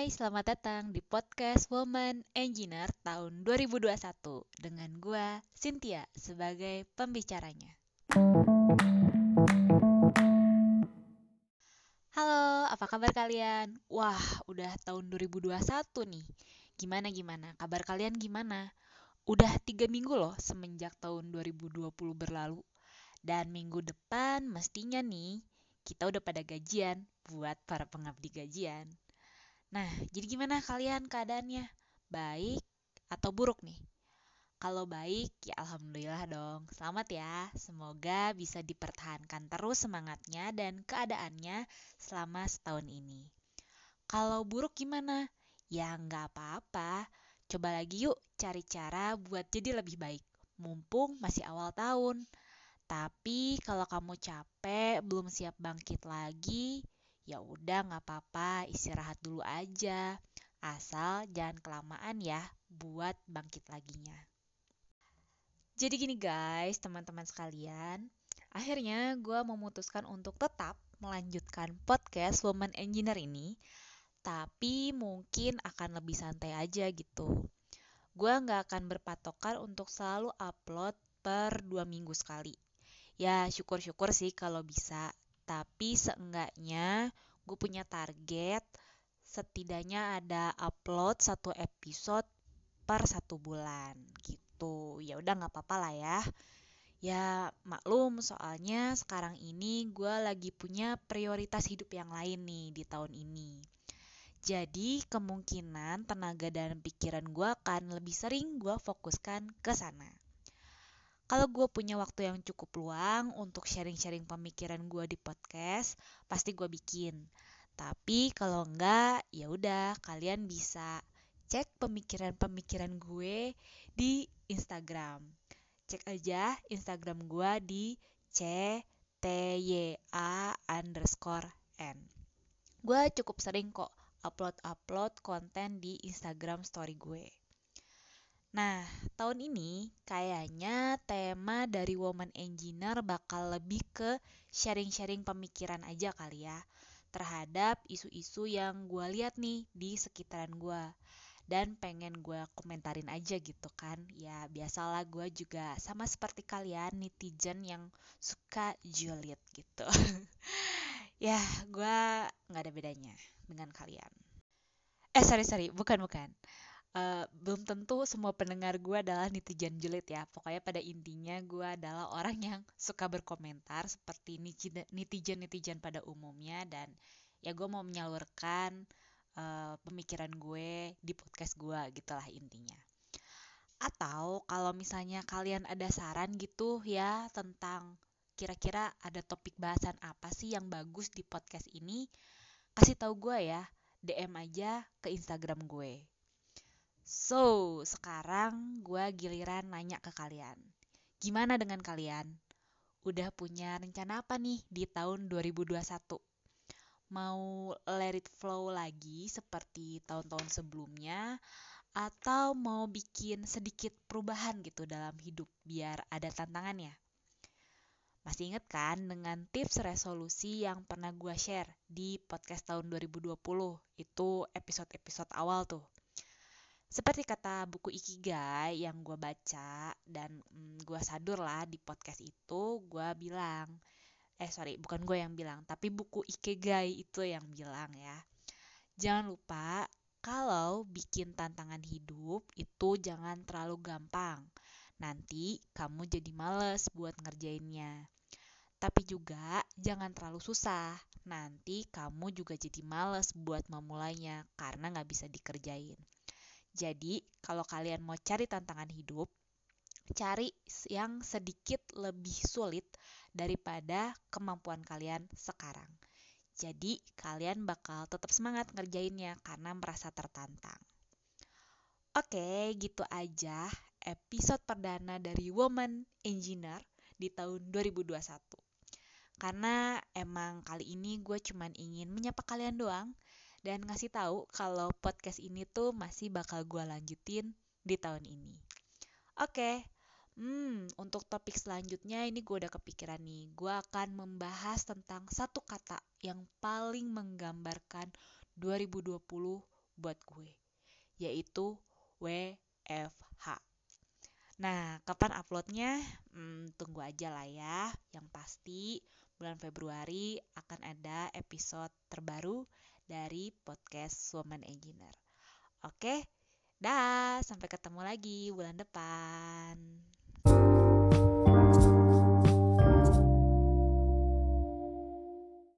Hai, selamat datang di podcast Woman Engineer tahun 2021 dengan gua Cynthia sebagai pembicaranya. Halo, apa kabar kalian? Wah, udah tahun 2021 nih. Gimana gimana? Kabar kalian gimana? Udah tiga minggu loh semenjak tahun 2020 berlalu. Dan minggu depan mestinya nih kita udah pada gajian buat para pengabdi gajian. Nah, jadi gimana kalian keadaannya? Baik atau buruk nih? Kalau baik, ya alhamdulillah dong. Selamat ya. Semoga bisa dipertahankan terus semangatnya dan keadaannya selama setahun ini. Kalau buruk gimana? Ya nggak apa-apa. Coba lagi yuk cari cara buat jadi lebih baik. Mumpung masih awal tahun. Tapi kalau kamu capek, belum siap bangkit lagi, ya udah nggak apa-apa, istirahat dulu aja. Asal jangan kelamaan ya buat bangkit laginya. Jadi gini guys, teman-teman sekalian, akhirnya gue memutuskan untuk tetap melanjutkan podcast Woman Engineer ini, tapi mungkin akan lebih santai aja gitu. Gue nggak akan berpatokan untuk selalu upload per dua minggu sekali ya syukur-syukur sih kalau bisa tapi seenggaknya gue punya target setidaknya ada upload satu episode per satu bulan gitu. Ya udah nggak apa-apa lah ya. Ya maklum soalnya sekarang ini gue lagi punya prioritas hidup yang lain nih di tahun ini. Jadi kemungkinan tenaga dan pikiran gue akan lebih sering gue fokuskan ke sana kalau gue punya waktu yang cukup luang untuk sharing-sharing pemikiran gue di podcast, pasti gue bikin. Tapi kalau enggak, ya udah kalian bisa cek pemikiran-pemikiran gue di Instagram. Cek aja Instagram gue di ctya underscore n. Gue cukup sering kok upload-upload konten di Instagram story gue. Nah, tahun ini kayaknya tema dari Woman Engineer bakal lebih ke sharing-sharing pemikiran aja kali ya terhadap isu-isu yang gue lihat nih di sekitaran gue dan pengen gue komentarin aja gitu kan. Ya biasalah gue juga sama seperti kalian netizen yang suka julid gitu. Ya gue nggak ada bedanya dengan kalian. Eh sorry sorry. Bukan bukan uh, belum tentu semua pendengar gue adalah netizen julid ya. Pokoknya pada intinya gue adalah orang yang suka berkomentar seperti netizen-netizen pada umumnya dan ya gue mau menyalurkan uh, pemikiran gue di podcast gue gitulah intinya. Atau kalau misalnya kalian ada saran gitu ya tentang kira-kira ada topik bahasan apa sih yang bagus di podcast ini, kasih tahu gue ya, DM aja ke Instagram gue. So, sekarang gue giliran nanya ke kalian. Gimana dengan kalian? Udah punya rencana apa nih di tahun 2021? Mau let it flow lagi seperti tahun-tahun sebelumnya? Atau mau bikin sedikit perubahan gitu dalam hidup biar ada tantangannya? Masih inget kan dengan tips resolusi yang pernah gue share di podcast tahun 2020? Itu episode-episode awal tuh. Seperti kata buku Ikigai yang gue baca dan mm, gue sadur lah di podcast itu, gue bilang, eh sorry bukan gue yang bilang, tapi buku Ikigai itu yang bilang ya. Jangan lupa kalau bikin tantangan hidup itu jangan terlalu gampang. Nanti kamu jadi males buat ngerjainnya. Tapi juga jangan terlalu susah. Nanti kamu juga jadi males buat memulainya karena nggak bisa dikerjain. Jadi, kalau kalian mau cari tantangan hidup, cari yang sedikit lebih sulit daripada kemampuan kalian sekarang. Jadi, kalian bakal tetap semangat ngerjainnya karena merasa tertantang. Oke, gitu aja episode perdana dari Woman Engineer di tahun 2021. Karena emang kali ini gue cuman ingin menyapa kalian doang dan ngasih tahu kalau podcast ini tuh masih bakal gue lanjutin di tahun ini. Oke, hmm, untuk topik selanjutnya ini gue udah kepikiran nih. Gue akan membahas tentang satu kata yang paling menggambarkan 2020 buat gue, yaitu WFH. Nah, kapan uploadnya? Hmm, tunggu aja lah ya. Yang pasti bulan Februari akan ada episode terbaru dari podcast Woman Engineer. Oke, dah, sampai ketemu lagi bulan depan.